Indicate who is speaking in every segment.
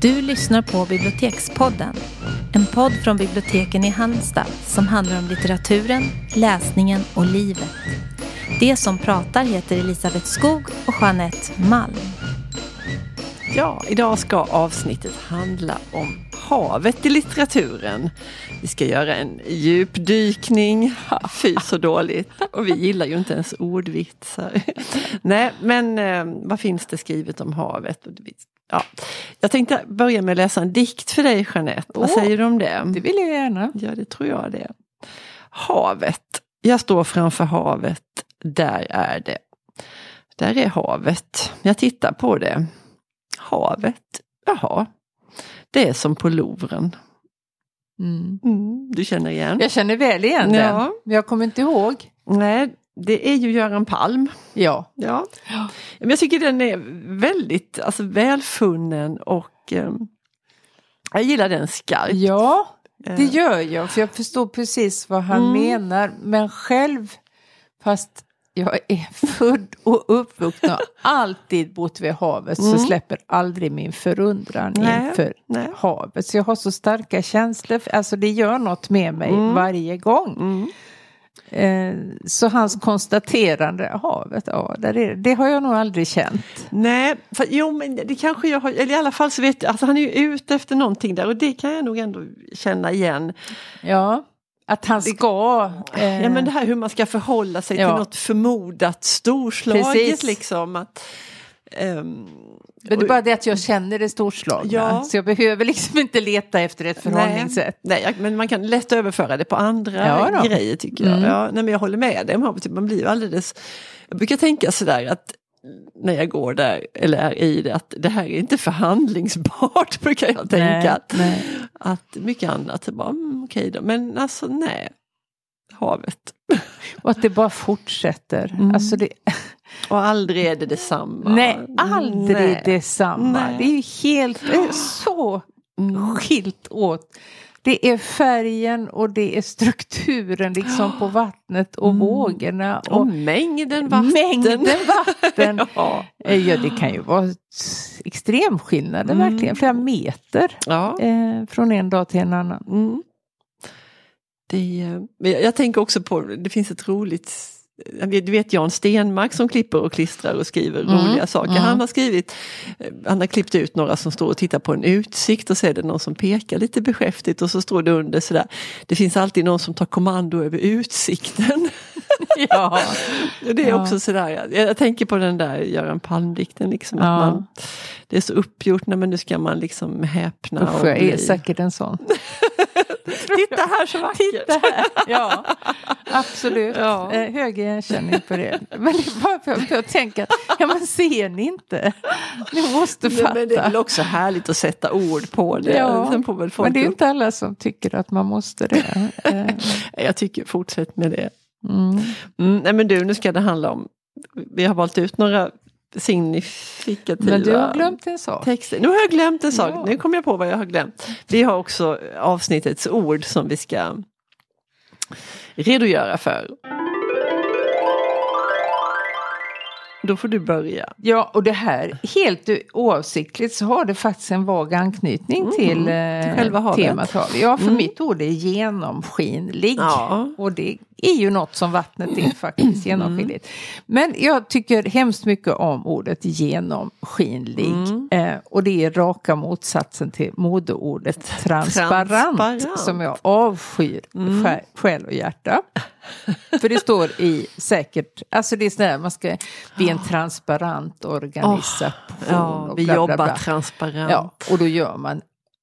Speaker 1: Du lyssnar på Bibliotekspodden. En podd från biblioteken i Halmstad som handlar om litteraturen, läsningen och livet. Det som pratar heter Elisabeth Skog och Jeanette Malm.
Speaker 2: Ja, idag ska avsnittet handla om havet i litteraturen. Vi ska göra en djupdykning. Fy så dåligt. Och vi gillar ju inte ens ordvitsar. Nej, men eh, vad finns det skrivet om havet? Ja. Jag tänkte börja med att läsa en dikt för dig Jeanette. Vad
Speaker 3: Åh,
Speaker 2: säger du om det?
Speaker 3: Det vill jag gärna.
Speaker 2: Ja, det tror jag det. Havet. Jag står framför havet. Där är det. Där är havet. Jag tittar på det. Havet. Jaha. Det är som på Louvren.
Speaker 3: Mm.
Speaker 2: Mm, du känner igen?
Speaker 3: Jag känner väl igen
Speaker 2: Ja.
Speaker 3: den. Men jag kommer inte ihåg.
Speaker 2: Nej, det är ju Göran Palm.
Speaker 3: Ja.
Speaker 2: Ja. Men jag tycker den är väldigt alltså, välfunnen och eh, jag gillar den skarpt.
Speaker 3: Ja, det
Speaker 2: Eh,
Speaker 3: gör jag. För jag förstår precis vad han
Speaker 2: Mm.
Speaker 3: menar. Men själv, fast jag är född och uppvuxen och alltid bott vid havet så
Speaker 2: Mm.
Speaker 3: släpper aldrig min förundran
Speaker 2: Nej,
Speaker 3: inför
Speaker 2: nej.
Speaker 3: havet. Så jag har så starka känslor. Alltså det gör något med mig
Speaker 2: Mm.
Speaker 3: varje gång. Eh, så hans konstaterande, havet, ja, där är, det det har jag nog aldrig känt.
Speaker 2: Nej, för, jo men det kanske jag har, eller i alla fall så vet jag, alltså han är ju ute efter någonting där och det kan jag nog ändå känna igen.
Speaker 3: Ja, att han ska... eh,
Speaker 2: Ja men det här hur man ska förhålla sig
Speaker 3: Ja.
Speaker 2: till något förmodat storslaget
Speaker 3: Precis.
Speaker 2: liksom. Att, ehm,
Speaker 3: Men det är bara det att jag känner det storslagna.
Speaker 2: Ja.
Speaker 3: Så jag behöver liksom inte leta efter ett förhållningssätt.
Speaker 2: Nej, jag- men man kan lätt överföra det på andra
Speaker 3: Ja
Speaker 2: grejer tycker jag.
Speaker 3: Mm.
Speaker 2: Ja, nej, men jag håller med dig, om typ, man blir alldeles... Jag brukar tänka sådär att när jag går där eller är i det att det här är inte förhandlingsbart brukar jag tänka.
Speaker 3: Nej,
Speaker 2: att,
Speaker 3: nej.
Speaker 2: att mycket annat bara mm, okej då, men alltså nej. Havet.
Speaker 3: Och att det bara fortsätter.
Speaker 2: Mm.
Speaker 3: Alltså det,
Speaker 2: Och aldrig är det detsamma.
Speaker 3: nej, aldrig
Speaker 2: Nej.
Speaker 3: detsamma.
Speaker 2: Nej.
Speaker 3: Det är ju helt det är så
Speaker 2: Mm.
Speaker 3: skilt åt. Det är färgen och det är strukturen liksom på vattnet och
Speaker 2: Mm.
Speaker 3: vågorna.
Speaker 2: Och
Speaker 3: Och
Speaker 2: mängden vatten.
Speaker 3: mängden vatten.
Speaker 2: ja.
Speaker 3: Eh, Ja, det kan ju vara extremskillnader
Speaker 2: Mm.
Speaker 3: verkligen. Flera meter
Speaker 2: ja.
Speaker 3: eh, från en dag till en annan.
Speaker 2: Mm. Det, eh, men jag, jag tänker också på, det finns ett roligt vet- du vet Jan Stenmark som klipper och klistrar och skriver
Speaker 3: Mm,
Speaker 2: roliga saker.
Speaker 3: mm.
Speaker 2: Han har skrivit, eh, han har klippt ut några som står och tittar på en utsikt och så är det någon som pekar lite beskäftigt och så står det under sådär. Det finns alltid någon som tar kommando över utsikten.
Speaker 3: Ja.
Speaker 2: Det är
Speaker 3: Ja.
Speaker 2: också sådär, jag, jag tänker på den där Göran Palm-dikten, liksom,
Speaker 3: Ja.
Speaker 2: att man, det är så uppgjort, nej, men nu ska man liksom häpna.
Speaker 3: Usch,
Speaker 2: och
Speaker 3: jag är säkert en sån.
Speaker 2: Titta här så vackert!
Speaker 3: Titta här! Ja, absolut.
Speaker 2: Ja.
Speaker 3: Eh, hög igenkänning på det. Men det är bara för att jag tänker ja, men ser ni inte? Ni måste
Speaker 2: Nej,
Speaker 3: fatta.
Speaker 2: men det är väl också härligt att sätta ord på det.
Speaker 3: Ja,
Speaker 2: Sen får väl folk
Speaker 3: Men det är inte alla som tycker att man måste det. Eh,
Speaker 2: Jag tycker fortsätt med det.
Speaker 3: Mm.
Speaker 2: Mm, nej men du, nu ska det handla om, vi har valt ut några signifikativa
Speaker 3: Men du har glömt en sak.
Speaker 2: texter. Nu har jag glömt en sak,
Speaker 3: Ja.
Speaker 2: nu kom jag på vad jag har glömt. Vi har också avsnittets ord som vi ska redogöra för. Då får du börja.
Speaker 3: Ja, och det här, helt oavsiktligt så har det faktiskt en vag anknytning
Speaker 2: Mm,
Speaker 3: till, eh,
Speaker 2: själva havet.
Speaker 3: temat hav. Ja, för
Speaker 2: Mm.
Speaker 3: mitt ord är genomskinlig.
Speaker 2: Ja.
Speaker 3: Och det är ju något som vattnet är faktiskt, genomskinligt. Men jag tycker hemskt mycket om ordet genomskinlig.
Speaker 2: Mm.
Speaker 3: Eh, och det är raka motsatsen till modeordet transparent.
Speaker 2: Transparent.
Speaker 3: Som jag avskyr
Speaker 2: Mm.
Speaker 3: själ, själ och hjärta. För det står i säkert, alltså det är sådär, man ska bli en transparent organisation.
Speaker 2: Ja,
Speaker 3: och
Speaker 2: vi
Speaker 3: bla, bla,
Speaker 2: jobbar
Speaker 3: bla.
Speaker 2: transparent.
Speaker 3: Ja, och då gör man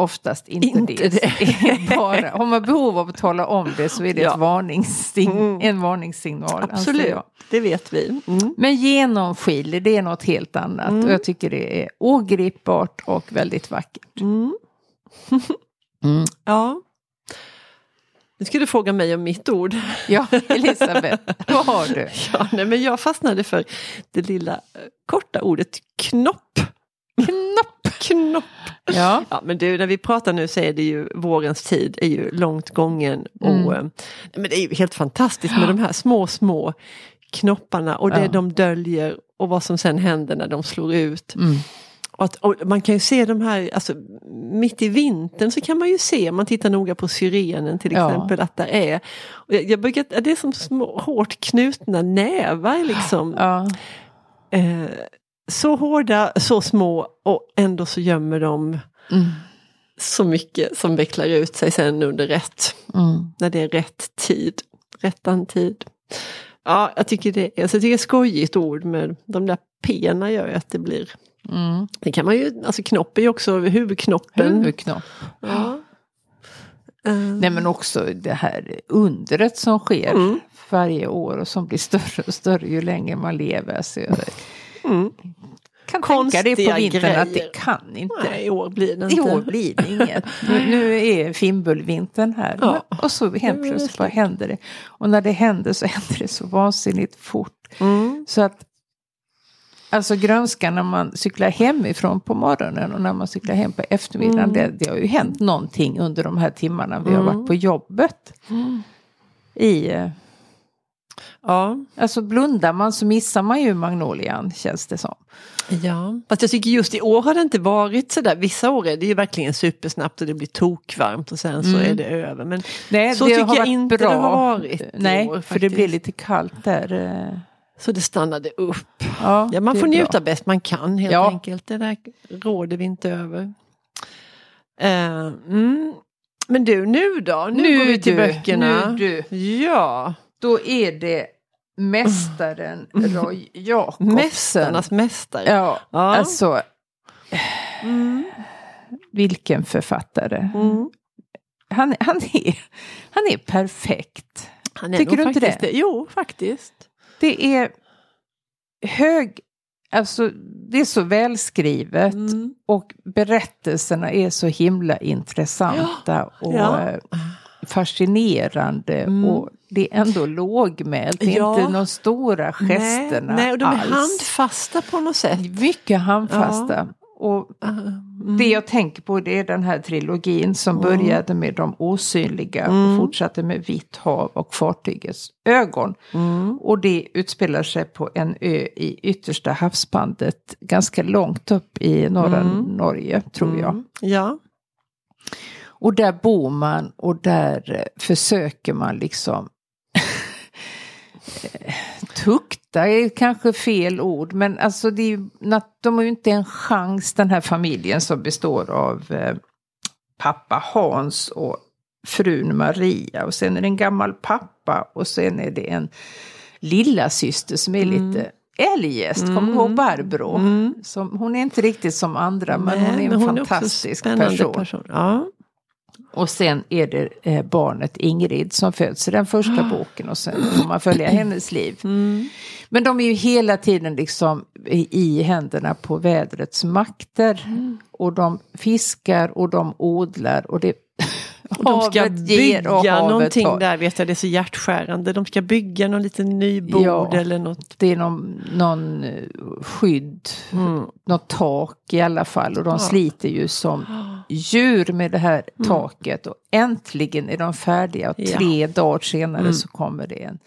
Speaker 3: oftast inte,
Speaker 2: Inte
Speaker 3: det.
Speaker 2: det.
Speaker 3: bara, har man behov av att tala om det så är det
Speaker 2: Ja.
Speaker 3: ett varningssing,
Speaker 2: Mm.
Speaker 3: en varningssignal.
Speaker 2: Absolut, det vet vi. Mm.
Speaker 3: Men genomskinlig, det är något helt annat.
Speaker 2: Mm.
Speaker 3: Och jag tycker det är ogripbart och väldigt vackert.
Speaker 2: Mm. Ja. Nu ska du fråga mig om mitt ord.
Speaker 3: Ja, Elisabeth, vad har du?
Speaker 2: Ja, nej, men jag fastnade för det lilla eh, korta ordet knopp.
Speaker 3: Knopp!
Speaker 2: Knopp.
Speaker 3: Ja,
Speaker 2: Ja, men du, när vi pratar nu så är det ju vårens tid är ju långt gången. Och,
Speaker 3: Mm.
Speaker 2: eh, men det är ju helt fantastiskt med de här små, små knopparna och det
Speaker 3: Ja.
Speaker 2: de döljer och vad som sen händer när de slår ut.
Speaker 3: mm.
Speaker 2: Och, att, och man kan ju se de här, alltså mitt i vintern så kan man ju se, om man tittar noga på syrenen till
Speaker 3: Ja.
Speaker 2: exempel, att det är, och jag, jag brukar, det är som små hårt knutna nävar liksom.
Speaker 3: Ja.
Speaker 2: Eh, så hårda, så små och ändå så gömmer de
Speaker 3: Mm.
Speaker 2: så mycket som vecklar ut sig sen under rätt,
Speaker 3: Mm.
Speaker 2: när det är rätt tid, rättan tid. Ja, jag tycker det är, alltså det är ett skojigt ord med de där pena gör ju att det blir,
Speaker 3: Mm.
Speaker 2: det kan man ju, alltså knopp är ju också huvudknoppen.
Speaker 3: Huvudknopp.
Speaker 2: Ja. Eh,
Speaker 3: Nej men också det här undret som sker
Speaker 2: Mm.
Speaker 3: varje år och som blir större och större ju längre man lever. Så jag
Speaker 2: mm.
Speaker 3: kan tänka det på vintern att
Speaker 2: grejer.
Speaker 3: det kan inte.
Speaker 2: Nej, i år blir det inte.
Speaker 3: I år blir det inget. Nu, nu är fimbulvintern här.
Speaker 2: Ja.
Speaker 3: Och så helt plötsligt bara händer det. Och när det händer så händer det så vansinnigt fort.
Speaker 2: Mm.
Speaker 3: Så att Alltså grönskan när man cyklar hemifrån på morgonen och när man cyklar hem på eftermiddagen.
Speaker 2: Mm.
Speaker 3: Det, det har ju hänt någonting under de här timmarna vi har
Speaker 2: Mm.
Speaker 3: varit på jobbet. I, eh,
Speaker 2: Ja.
Speaker 3: alltså blundar man så missar man ju magnolian känns det som.
Speaker 2: Ja, fast jag tycker just i år har det inte varit sådär. Vissa år är det ju verkligen supersnabbt och det blir tokvarmt och sen så
Speaker 3: Mm.
Speaker 2: är det över. Men
Speaker 3: Nej,
Speaker 2: Så
Speaker 3: det
Speaker 2: tycker jag inte det
Speaker 3: bra.
Speaker 2: har varit
Speaker 3: Nej,
Speaker 2: år,
Speaker 3: för det blir lite kallt där. eh.
Speaker 2: så det stannade upp.
Speaker 3: Ja,
Speaker 2: Ja, man
Speaker 3: det
Speaker 2: får
Speaker 3: är bra.
Speaker 2: njuta bäst man kan helt
Speaker 3: Ja.
Speaker 2: enkelt. Det där råder vi inte över. Eh, mm. Men du, nu då? Nu,
Speaker 3: Nu
Speaker 2: går vi till
Speaker 3: du,
Speaker 2: böckerna.
Speaker 3: nu
Speaker 2: Ja,
Speaker 3: Då är det mästaren Roy Jakobsen.
Speaker 2: Mm. mästarnas mästare.
Speaker 3: Ja,
Speaker 2: Ja.
Speaker 3: alltså
Speaker 2: Mm.
Speaker 3: vilken författare.
Speaker 2: Mm.
Speaker 3: Han, han, är, han är perfekt.
Speaker 2: Han är
Speaker 3: Tycker du inte
Speaker 2: faktiskt
Speaker 3: det?
Speaker 2: Jo, faktiskt.
Speaker 3: Det är hög, alltså det är så välskrivet
Speaker 2: Mm.
Speaker 3: och berättelserna är så himla intressanta och
Speaker 2: Ja.
Speaker 3: Fascinerande
Speaker 2: Mm.
Speaker 3: och det är ändå lågmält,
Speaker 2: Ja.
Speaker 3: inte de stora gesterna
Speaker 2: nej, nej, och de är
Speaker 3: alls.
Speaker 2: handfasta på något sätt.
Speaker 3: Mycket handfasta. Och
Speaker 2: Mm.
Speaker 3: det jag tänker på det är den här trilogin som började med de osynliga
Speaker 2: Mm.
Speaker 3: och fortsatte med Vitt hav och Fartygets ögon.
Speaker 2: Mm.
Speaker 3: Och det utspelar sig på en ö i yttersta havsbandet ganska långt upp i norra
Speaker 2: Mm.
Speaker 3: Norge tror jag.
Speaker 2: Ja.
Speaker 3: Och där bor man och där eh, försöker man liksom tukta är kanske fel ord men alltså det är de har ju inte en chans den här familjen som består av eh, pappa Hans och frun Maria och sen är det en gammal pappa och sen är det en lilla syster som är lite eljest. Kommer du ihåg Barbro?
Speaker 2: Mm.
Speaker 3: Som, hon är inte riktigt som andra men
Speaker 2: Nej,
Speaker 3: hon är en
Speaker 2: också
Speaker 3: fantastisk
Speaker 2: spännande
Speaker 3: person.
Speaker 2: Ja.
Speaker 3: Och sen är det eh, barnet Ingrid som föds i den första boken och sen får man följa hennes liv.
Speaker 2: Mm.
Speaker 3: Men de är ju hela tiden liksom i, händerna på vädrets makter.
Speaker 2: Mm.
Speaker 3: Och de fiskar och de odlar och det
Speaker 2: de ska bygga någonting
Speaker 3: tar.
Speaker 2: där, vet jag, det är så hjärtskärande. De ska bygga någon liten ny bod
Speaker 3: Ja.
Speaker 2: eller något.
Speaker 3: Det är någon, någon eh, skydd,
Speaker 2: Mm.
Speaker 3: något tak i alla fall. Och de sliter ju som djur med det här taket. Och äntligen är de färdiga och
Speaker 2: Ja.
Speaker 3: tre dagar senare så kommer det en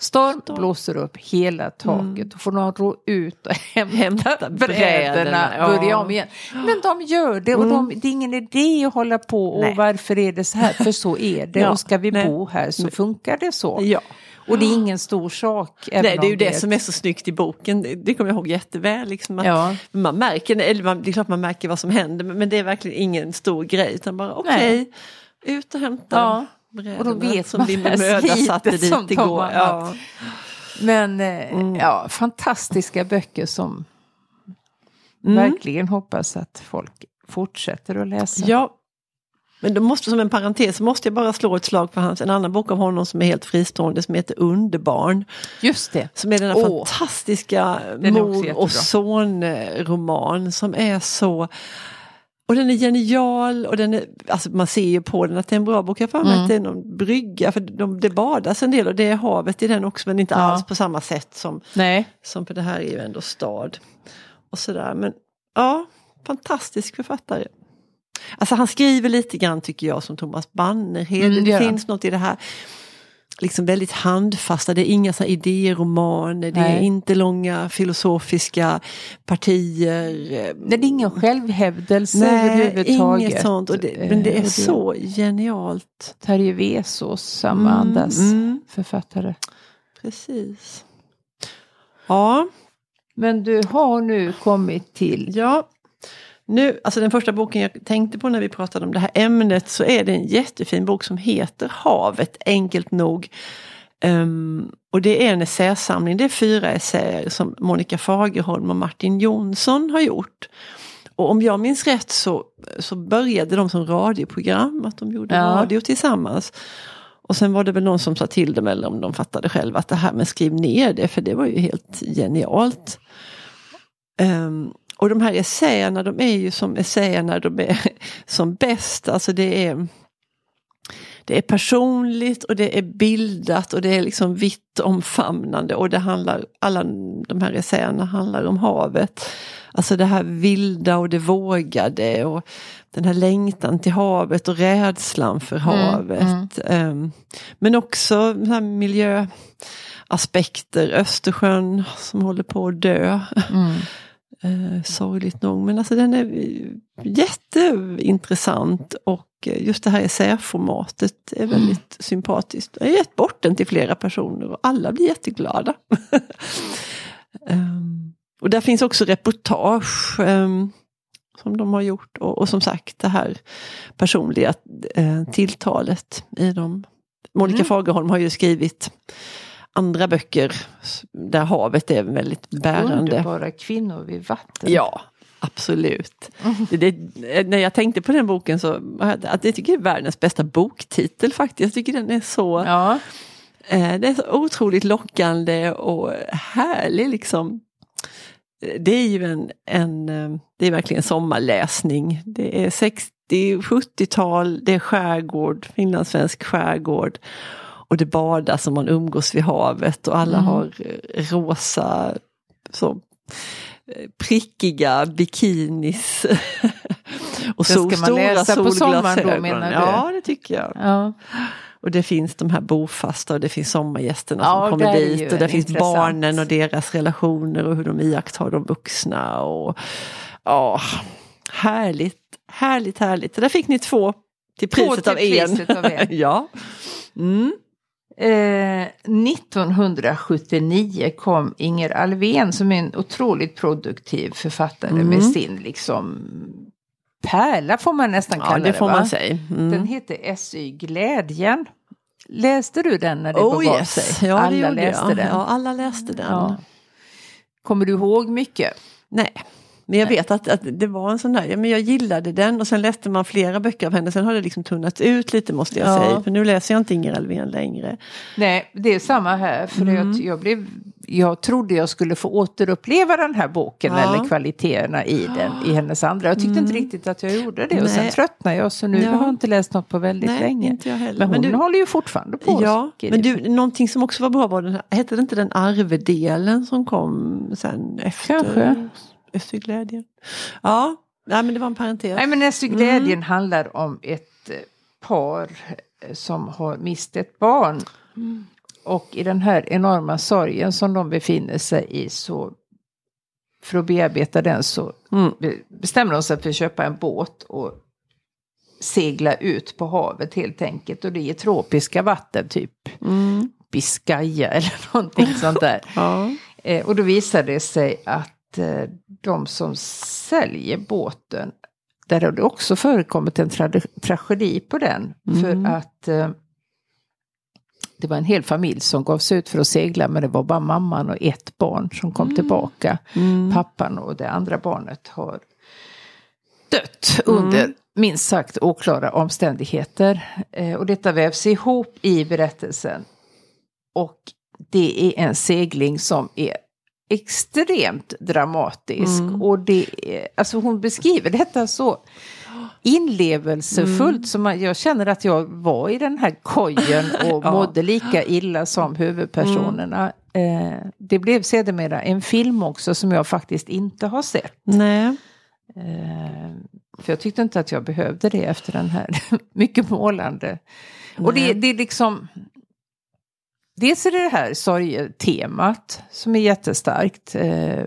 Speaker 3: storm, blåser upp hela taket. Och får de ro ut och hämta,
Speaker 2: Hämta
Speaker 3: brädorna,
Speaker 2: ja.
Speaker 3: börja om igen. Men de gör det och de, det är ingen idé att hålla på och
Speaker 2: Nej.
Speaker 3: varför är det så här? För så är det
Speaker 2: Ja,
Speaker 3: och ska vi
Speaker 2: nej.
Speaker 3: bo här så funkar det så.
Speaker 2: Ja.
Speaker 3: Och det är ingen stor sak.
Speaker 2: Nej, det är ju det
Speaker 3: ett-
Speaker 2: som är så snyggt i boken. Det, det kommer jag ihåg jätteväl. Liksom att
Speaker 3: Ja.
Speaker 2: Man märker, eller man, det är klart man märker vad som händer, men, men det är verkligen ingen stor grej. Utan bara okej, ut och hämta
Speaker 3: Ja. Och då vet
Speaker 2: som
Speaker 3: man
Speaker 2: vi med möda satte
Speaker 3: som
Speaker 2: dit
Speaker 3: de
Speaker 2: igår. Ja.
Speaker 3: Men eh,
Speaker 2: Mm.
Speaker 3: ja, fantastiska böcker som
Speaker 2: Mm.
Speaker 3: verkligen hoppas att folk fortsätter att läsa.
Speaker 2: Ja. Men då måste, som en parentes, måste jag bara slå ett slag för hans, en annan bok av honom som är helt fristående som heter Underbarn.
Speaker 3: Just det.
Speaker 2: Som är den här
Speaker 3: Åh.
Speaker 2: fantastiska
Speaker 3: Den
Speaker 2: mor och sonroman som är så och den är genial och den är, alltså man ser ju på den att det är en bra bok. Jag för mig
Speaker 3: Mm.
Speaker 2: att det är någon brygga, för de, det badas en del och det är havet i den också men inte
Speaker 3: Ja.
Speaker 2: alls på samma sätt som,
Speaker 3: Nej,
Speaker 2: som för det här är ju ändå stad. Och sådär. Men ja, fantastisk författare. Alltså han skriver lite grann tycker jag som Thomas Bannerhed.
Speaker 3: Mm, det
Speaker 2: det finns något i det här. Liksom väldigt handfasta, det är inga så idéromaner, det är inte långa filosofiska partier.
Speaker 3: Det är ingen självhävdelse
Speaker 2: Nej,
Speaker 3: överhuvudtaget.
Speaker 2: inget sånt. Och det, men det är så genialt.
Speaker 3: Terje Vesaas, samma
Speaker 2: Mm,
Speaker 3: andas
Speaker 2: mm.
Speaker 3: författare.
Speaker 2: Precis. Ja,
Speaker 3: Men du har nu kommit till
Speaker 2: ja. Nu, alltså den första boken jag tänkte på när vi pratade om det här ämnet så är det en jättefin bok som heter Havet, enkelt nog. Ehm, och det är en essäsamling, det är fyra essäer som Monica Fagerholm och Martin Jonsson har gjort. Och om jag minns rätt så, så började de som radioprogram, att de gjorde
Speaker 3: Ja.
Speaker 2: radio tillsammans. Och sen var det väl någon som sa till dem, eller om de fattade själva, att det här med skriv ner det, för det var ju helt genialt. Ehm, och de här essäerna, de är ju som essäerna de är som bäst. Alltså det är, det är personligt och det är bildat och det är liksom vitt omfamnande och det handlar, alla de här essäerna handlar om havet. Alltså det här vilda och det vågade och den här längtan till havet och rädslan för havet. Ehm, men också den här miljöaspekter, Östersjön som håller på att dö.
Speaker 3: mm.
Speaker 2: Eh, sorgligt nog, men alltså den är jätteintressant och eh, just det här essäformatet är väldigt sympatiskt. Jag har gett bort den till flera personer och alla blir jätteglada. Ehm, och där finns också reportage ehm, som de har gjort och, och som sagt det här personliga eh, tilltalet i dem. Monica
Speaker 3: Mm.
Speaker 2: Fagerholm har ju skrivit andra böcker där havet är väldigt bärande.
Speaker 3: Underbara kvinnor vid vatten.
Speaker 2: Ja, absolut. Det, det, när jag tänkte på den boken så att jag tycker det är världens bästa boktitel faktiskt. Jag tycker den är så,
Speaker 3: Ja.
Speaker 2: eh, det är så otroligt lockande och härlig liksom. Det är ju en, en eh, det är verkligen sommarläsning. Det är 60, 70-tal, det är skärgård, finlandssvensk skärgård. Och det badas och man umgås vid havet och alla
Speaker 3: Mm.
Speaker 2: har eh, rosa så eh, prickiga bikinis. och
Speaker 3: Det ska man läsa på sommaren då, menar du?
Speaker 2: Ja, det tycker jag.
Speaker 3: Ja.
Speaker 2: Och det finns de här bofasta och det finns sommargästerna
Speaker 3: Ja,
Speaker 2: som kommer dit. Och det finns
Speaker 3: intressant.
Speaker 2: barnen och deras relationer och hur de iakttar de vuxna. Och, ja, härligt, härligt, härligt. Så där fick ni två till
Speaker 3: Två
Speaker 2: priset
Speaker 3: till
Speaker 2: av en.
Speaker 3: priset av en.
Speaker 2: ja. Mm.
Speaker 3: Eh, 1979 kom Inger Alvén som är en otroligt produktiv författare
Speaker 2: Mm.
Speaker 3: med sin liksom pärla får man nästan
Speaker 2: ja,
Speaker 3: kalla
Speaker 2: det får
Speaker 3: va?
Speaker 2: Mm.
Speaker 3: Den heter SY Glädjen. Läste du den när det
Speaker 2: Oh
Speaker 3: begav
Speaker 2: yes,
Speaker 3: sig?
Speaker 2: ja, det
Speaker 3: Alla läste
Speaker 2: jag.
Speaker 3: den.
Speaker 2: Ja, alla läste den.
Speaker 3: Ja. Kommer du ihåg mycket?
Speaker 2: Nej. Men jag vet att, att det var en sån där, ja, men jag gillade den och sen läste man flera böcker av henne. Sen har det liksom tunnat ut lite måste jag
Speaker 3: Ja.
Speaker 2: säga. För nu läser jag inte Inger Alvén längre.
Speaker 3: Nej, det är samma här. För
Speaker 2: Mm.
Speaker 3: jag, jag, blev, jag trodde jag skulle få återuppleva den här boken
Speaker 2: Ja.
Speaker 3: eller kvaliteterna i den i hennes andra. Jag tyckte inte riktigt att jag gjorde det. Och sen
Speaker 2: Nej.
Speaker 3: tröttnade jag så nu
Speaker 2: Ja.
Speaker 3: har jag inte läst något på väldigt
Speaker 2: Nej,
Speaker 3: länge.
Speaker 2: inte jag heller.
Speaker 3: Men hon
Speaker 2: Men du-
Speaker 3: håller ju fortfarande på.
Speaker 2: Ja, men du, någonting som också var bra var den här, hette det inte den arvedelen som kom sen efter?
Speaker 3: Kanske.
Speaker 2: Efter glädjen. Ja, nej men det var en parentes.
Speaker 3: Nej men Nästy
Speaker 2: Mm.
Speaker 3: handlar om ett eh, par eh, som har mist ett barn.
Speaker 2: Mm.
Speaker 3: Och i den här enorma sorgen som de befinner sig i så för att bearbeta den så
Speaker 2: Mm.
Speaker 3: be- bestämmer de sig för att köpa en båt och segla ut på havet helt enkelt. Och det är tropiska vatten, typ
Speaker 2: Mm.
Speaker 3: Biscaya eller någonting sånt där.
Speaker 2: Ja.
Speaker 3: Eh, och då visar det sig att de som säljer båten, där har det också förekommit en tra- tragedi på den.
Speaker 2: Mm.
Speaker 3: För att eh, det var en hel familj som gav sig ut för att segla men det var bara mamman och ett barn som kom tillbaka.
Speaker 2: Mm.
Speaker 3: Pappan och det andra barnet har dött under minst sagt oklara omständigheter. Eh, och detta vävs ihop i berättelsen. Och det är en segling som är extremt dramatisk. Och det alltså hon beskriver detta så inlevelsefullt som man, jag känner att jag var i den här kojen och
Speaker 2: Ja.
Speaker 3: mådde lika illa som huvudpersonerna. Eh, det blev sedermera en film också som jag faktiskt inte har sett.
Speaker 2: Nej.
Speaker 3: Eh, för jag tyckte inte att jag behövde det efter den här mycket målande. Och det,
Speaker 2: Nej.
Speaker 3: det är liksom... dels är det det här sorgetemat som är jättestarkt. Eh,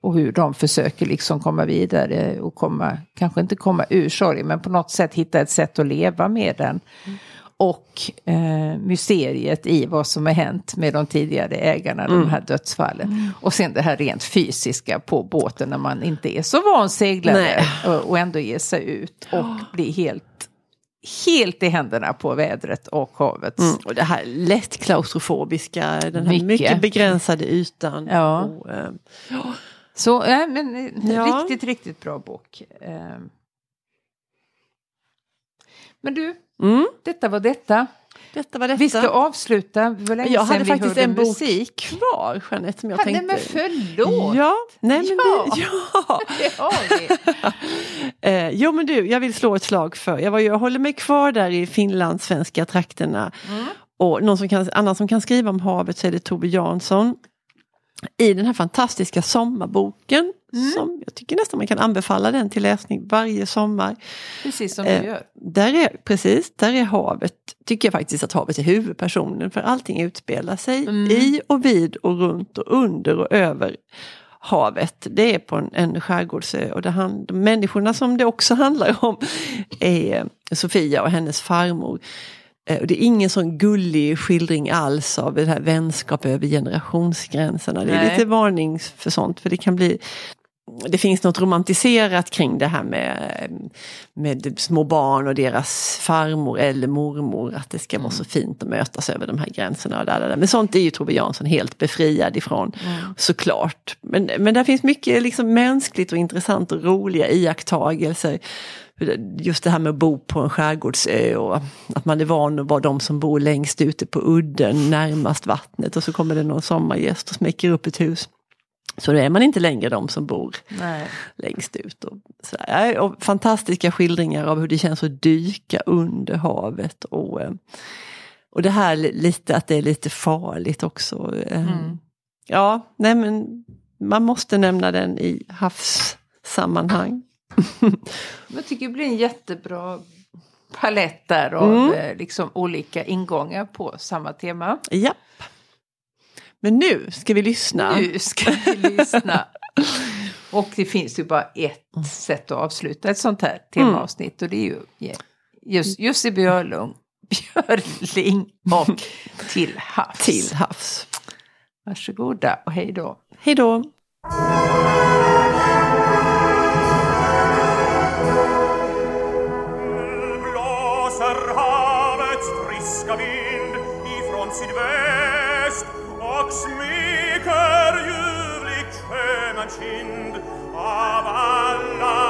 Speaker 3: och hur de försöker liksom komma vidare och komma, kanske inte komma ur sorgen, men på något sätt hitta ett sätt att leva med den. Mm. Och eh, mysteriet i vad som har hänt med de tidigare ägarna, mm. de här dödsfallen. Mm. Och sen det här rent fysiska på båten när man inte är så van seglare och, och ändå ger sig ut och blir helt helt i händerna på vädret och havet. Mm,
Speaker 2: och det här lätt klaustrofobiska, den här mycket, mycket begränsade ytan.
Speaker 3: Ja. Och, äh, Så, äh, men eh, ja. riktigt, riktigt bra bok. Äh. Men du, mm. detta var detta.
Speaker 2: Detta var detta.
Speaker 3: Vi ska avsluta.
Speaker 2: Jag hade faktiskt en bok musik. kvar Jeanette som jag
Speaker 3: ha,
Speaker 2: tänkte.
Speaker 3: Men förlåt!
Speaker 2: Ja, nej men
Speaker 3: ja.
Speaker 2: Det, ja.
Speaker 3: det har vi.
Speaker 2: eh, jo men du, jag vill slå ett slag för, jag, var, jag håller mig kvar där i finlandssvenska trakterna. Mm. Och någon som kan, annan som kan skriva om havet så är det Tove Jansson i den här fantastiska sommarboken. Mm. Som jag tycker nästan man kan anbefalla den till läsning varje sommar.
Speaker 3: Precis som du eh, gör.
Speaker 2: Där är, precis, där är havet, tycker jag faktiskt att havet är huvudpersonen för allting utspelar sig mm. i och vid och runt och under och över havet. Det är på en, en skärgårdsö och det hand, människorna som det också handlar om är Sofia och hennes farmor. Eh, det är ingen sån gullig skildring alls av det här vänskap över generationsgränserna. Det är Nej. lite varning för sånt för det kan bli det finns något romantiserat kring det här med, med små barn och deras farmor eller mormor. Att det ska vara så mm. fint att mötas över de här gränserna. Och där, där. Men sånt är ju Tove Jansson helt befriad ifrån mm. såklart. Men, men där finns mycket liksom mänskligt och intressant och roliga iakttagelser just det här med att bo på en skärgårdsö och att man är van att vara de som bor längst ute på udden närmast vattnet och så kommer det någon sommargäst och smäcker upp ett hus. Så då är man inte längre de som bor Nej. längst ut. Och, sådär. och fantastiska skildringar av hur det känns att dyka under havet. Och, eh, och det här lite att det är lite farligt också. Eh, mm. Ja, nej men man måste nämna den i havssammanhang.
Speaker 3: Jag tycker det blir en jättebra palett där av mm. Eh, liksom olika ingångar på samma tema.
Speaker 2: Japp. Men nu ska vi lyssna.
Speaker 3: Nu ska vi lyssna. och det finns ju bara ett sätt att avsluta ett sånt här temaavsnitt och det är ju just Jussi Björlung, Björling och Till havs.
Speaker 2: Till havs.
Speaker 3: Varsågoda och hej då.
Speaker 2: Hej då. smeker jüvlich schöner Kind, aber